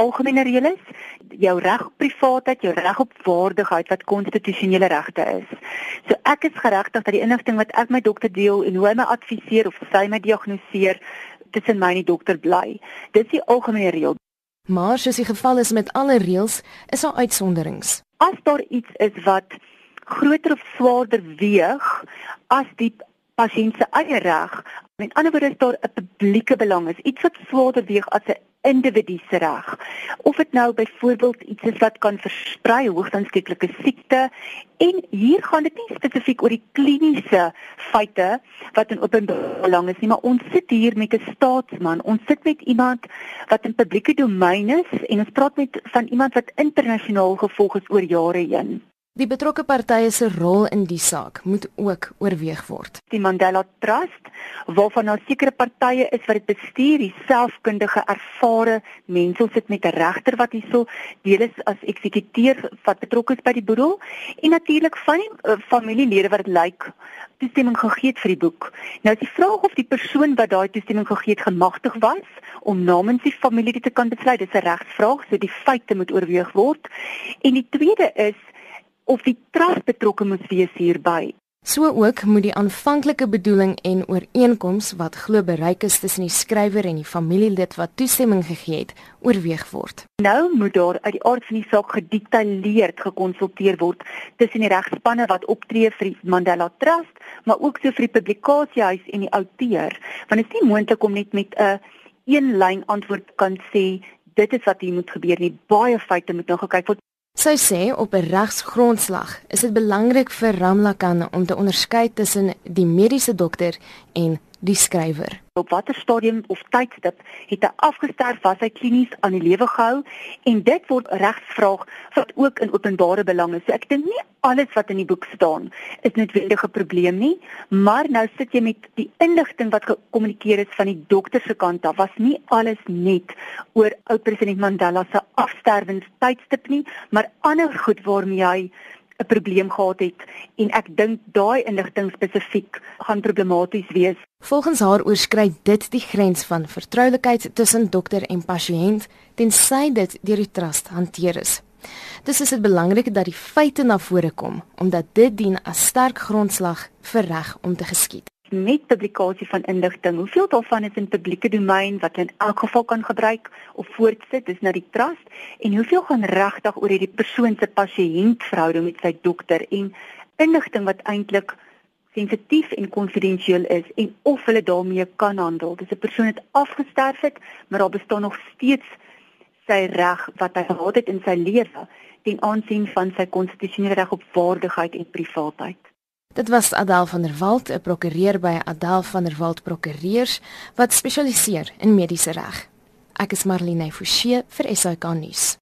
algemene reëls, jou reg op privaatheid, jou reg op waardigheid wat konstitusionele regte is. So ek is geregtig dat die inligting wat ek met dokter deel en hoe hy my adviseer of sy my diagnoseer tussen my en die dokter bly. Dis die algemene reël. Maar soos die geval is met alle reëls, is daar uitsonderings. As daar iets is wat groter of swaarder weeg as die pasiënt se eie reg, met ander woorde is daar 'n publieke belang, is iets wat swaarder weeg as 'n individu se reg. Of dit nou byvoorbeeld iets is wat kan versprei, hoogstandstekelike siekte en hier gaan dit nie spesifiek oor die kliniese feite wat in openbaar belang is nie, maar ons sit hier met 'n staatsman. Ons sit met iemand wat in publieke domein is en ons praat met van iemand wat internasionaal gevolg is oor jare heen. Die betrokke partye se rol in die saak moet ook oorweeg word. Die Mandela Trust, waarvan daar sekere partye is wat dit bestuur, die selfkundige ervare mense, ons sit met 'n regter wat hierso deel is as eksekuteur wat betrokke is by die boedel en natuurlik van die uh, familielede wat dit lyk toestemming gegee het vir die boek. Nou is die vraag of die persoon wat daai toestemming gegee het gemagtig was om namens die familie te kan besluit. Dis 'n regsvraag, so die feite moet oorweeg word. En die tweede is of die trust betrokke moet wees hierby. So ook moet die aanvanklike bedoeling en ooreenkoms wat glo bereik is tussen die skrywer en die familielid wat toestemming gegee het, oorweeg word. Nou moet daar uit die aard van die saak gedetailleerd gekonsulteer word tussen die regspanne wat optree vir die Mandela Trust, maar ook so vir die publikasiehuis en die outeur, want dit is nie moontlik om net met 'n een lyn antwoord kan sê dit is wat hier moet gebeur nie. Baie feite moet nog gekyk word. Sy sê op 'n regsgrondslag is dit belangrik vir Ramlakan om te onderskei tussen die mediese dokter en die skrywer. Op watter stadium of tydstip het hy afgesterf was hy klinies aan die lewe gehou en dit word regsvraag wat ook in openbare belang is. So ek dink nie alles wat in die boek staan is noodwendig 'n probleem nie, maar nou sit jy met die inligting wat gekommunikeer is van die dokter se kant af. Was nie alles net oor ou president Mandela se afsterwenstydstip nie, maar ander goed waarmee hy 'n probleem gehad het en ek dink daai inligting spesifiek gaan problematies wees. Volgens haar oorskry dit die grens van vertroulikheid tussen dokter en pasiënt tensy dit deur die trust hanteer is. Dis is dit belangrik dat die feite na vore kom omdat dit dien as sterk grondslag vir reg om te geskied met publikasie van inligting. Hoeveel daarvan is in publieke domein wat in elk geval kan gebruik of voortsit is na die trust en hoeveel gaan regtig oor hierdie persoon se pasiëntverhouding met sy dokter en inligting wat eintlik sensitief en konfidensieel is en of hulle daarmee kan handel. Dis 'n persoon wat afgesterf het, maar daar bestaan nog steeds sy reg wat hy gehad het in sy lewe ten aansien van sy konstitusionele reg op waardigheid en privaatheid. Dit was Adel van der Walt, 'n prokureur by Adel van der Walt Prokureurs wat spesialiseer in mediese reg. Ek is Marlene Forsie vir SAK nuus.